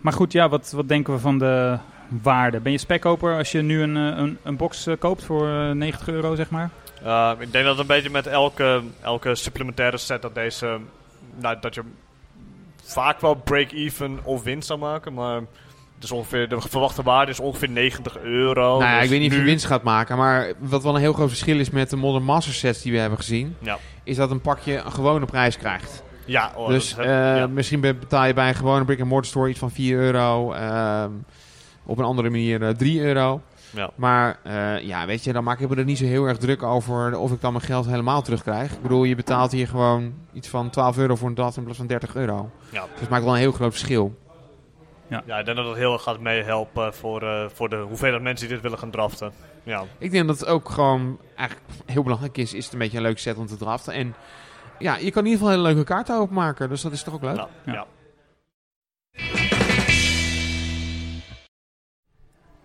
Maar goed, ja, wat, wat denken we van de waarde? Ben je spekkoper als je nu een, eh, een, een box eh, koopt voor eh, 90 euro, zeg maar? Uh, ik denk dat een beetje met elke, elke supplementaire set dat deze, nou, dat je vaak wel break-even of winst zou maken. Maar het is ongeveer, de verwachte waarde is ongeveer 90 euro. nou ja, Dus ik weet niet of je winst gaat maken. Maar wat wel een heel groot verschil is met de Modern Master sets die we hebben gezien. Ja. Is dat een pakje een gewone prijs krijgt. Ja, oh, dus dat eh, ja. misschien be- betaal je bij een gewone brick-and-mortar store iets van 4 euro. ehm, op een andere manier eh, 3 euro. Ja. Maar eh, ja, weet je, dan maak ik me er niet zo heel erg druk over of ik dan mijn geld helemaal terugkrijg. Ik bedoel, je betaalt hier gewoon iets van 12 euro voor een dat in plaats van 30 euro. Ja. Dus het maakt wel een heel groot verschil. Ja, ik denk dat het heel erg gaat meehelpen voor, eh, voor de hoeveelheid mensen die dit willen gaan draften. Ja, Ik denk dat het ook gewoon eigenlijk heel belangrijk is. Is het een beetje een leuk set om te draften. En ja, je kan in ieder geval hele leuke kaarten openmaken. Dus dat is toch ook leuk? Ja. ja.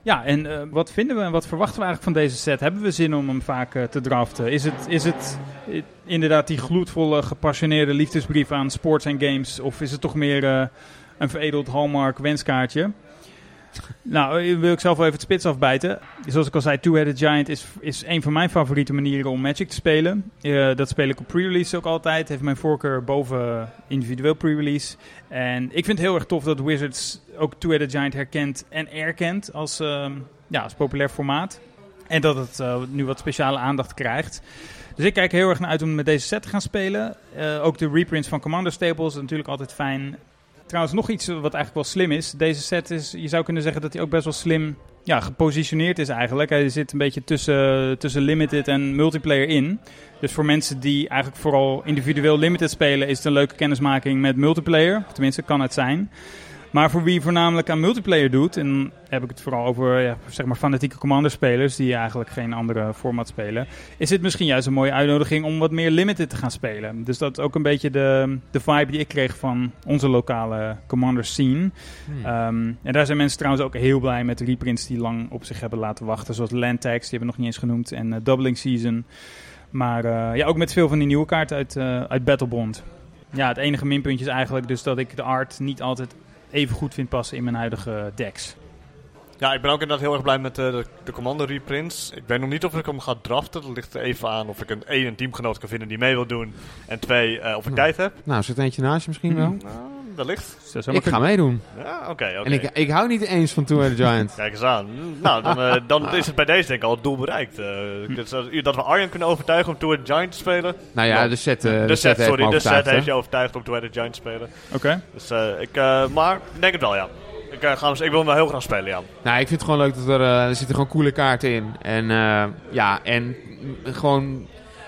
Ja, en eh, wat vinden we en wat verwachten we eigenlijk van deze set? Hebben we zin om hem vaak eh, te draften? Is het, is het eh, inderdaad die gloedvolle, gepassioneerde liefdesbrief aan sports en games? Of is het toch meer eh, een veredeld Hallmark wenskaartje? Nou, eh, wil ik zelf wel even het spits afbijten. Zoals ik al zei, Two-Headed Giant is, is een van mijn favoriete manieren om Magic te spelen. Eh, dat speel ik op pre-release ook altijd. Heeft mijn voorkeur boven individueel pre-release. En ik vind het heel erg tof dat Wizards ook Two-Headed Giant herkent en erkent als, ehm, ja, als populair formaat. En dat het eh, nu wat speciale aandacht krijgt. Dus ik kijk heel erg naar uit om met deze set te gaan spelen. Ook de reprints van Commander Staples natuurlijk altijd fijn. Trouwens, nog iets wat eigenlijk wel slim is. Deze set is, je zou kunnen zeggen dat hij ook best wel slim ja, gepositioneerd is eigenlijk. Hij zit een beetje tussen, tussen limited en multiplayer in. Dus voor mensen die eigenlijk vooral individueel limited spelen, is het een leuke kennismaking met multiplayer. Tenminste, kan het zijn. Maar voor wie voornamelijk aan multiplayer doet, en dan heb ik het vooral over ja, zeg maar fanatieke commander-spelers die eigenlijk geen andere format spelen, is dit misschien juist een mooie uitnodiging om wat meer limited te gaan spelen. Dus dat is ook een beetje de, de vibe die ik kreeg van onze lokale commander scene. Hmm. Ehm, en daar zijn mensen trouwens ook heel blij met de reprints die lang op zich hebben laten wachten. Zoals Landtax, die hebben we nog niet eens genoemd. En eh, Doubling Season. Maar eh, ja, ook met veel van die nieuwe kaarten uit, eh uit Battlebond. Ja, het enige minpuntje is eigenlijk dus dat ik de art niet altijd even goed vind passen in mijn huidige decks. Ja, ik ben ook inderdaad heel erg blij met eh, de, de Commander reprints. Ik weet nog niet of ik hem ga draften. Dat ligt er even aan of ik een één een teamgenoot kan vinden die mee wil doen. En twee, eh, of ik Hm. tijd heb. Nou, zit eentje naast je misschien wel? Nou, wellicht. Dus Ik ga meedoen. Ja, oké, oké. En ik, ik hou niet eens van Two-Headed Giant. <laughs> Kijk eens aan. Nou, dan, eh, dan <laughs> is het bij deze denk ik al het doel bereikt. Eh, dus dat, dat we Arjan kunnen overtuigen om Tour Giant te spelen. nou ja, de set, eh, de, set, heeft sorry, de set overtuigd, heeft je overtuigd om Tour Giant te spelen. Oké. Dus, eh, ik, eh, maar ik denk het wel, ja. Ik, ga, ik wil hem wel heel graag spelen, ja. Nou, ik vind het gewoon leuk dat er, er zitten gewoon coole kaarten in. En eh, ja, en gewoon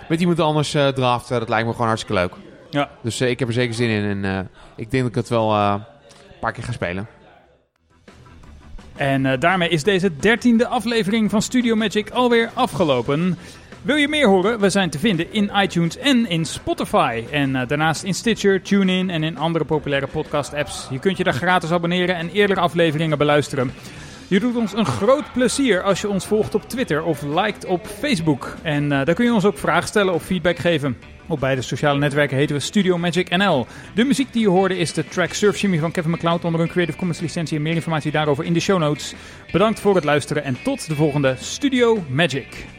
met iemand anders eh draften, dat lijkt me gewoon hartstikke leuk. Ja. Dus eh, ik heb er zeker zin in en eh, ik denk dat ik het wel eh, een paar keer ga spelen. En daarmee is deze dertiende aflevering van Studio Magic alweer afgelopen. Wil je meer horen? We zijn te vinden in iTunes en in Spotify. En daarnaast in Stitcher, TuneIn en in andere populaire podcast-apps. Je kunt je daar gratis abonneren en eerdere afleveringen beluisteren. Je doet ons een groot plezier als je ons volgt op Twitter of liked op Facebook. En eh, daar kun je ons ook vragen stellen of feedback geven. Op beide sociale netwerken heten we Studio Magic NL. De muziek die je hoorde is de track Surf Shimmy van Kevin MacLeod onder een Creative Commons licentie. En meer informatie daarover in de show notes. Bedankt voor het luisteren en tot de volgende Studio Magic.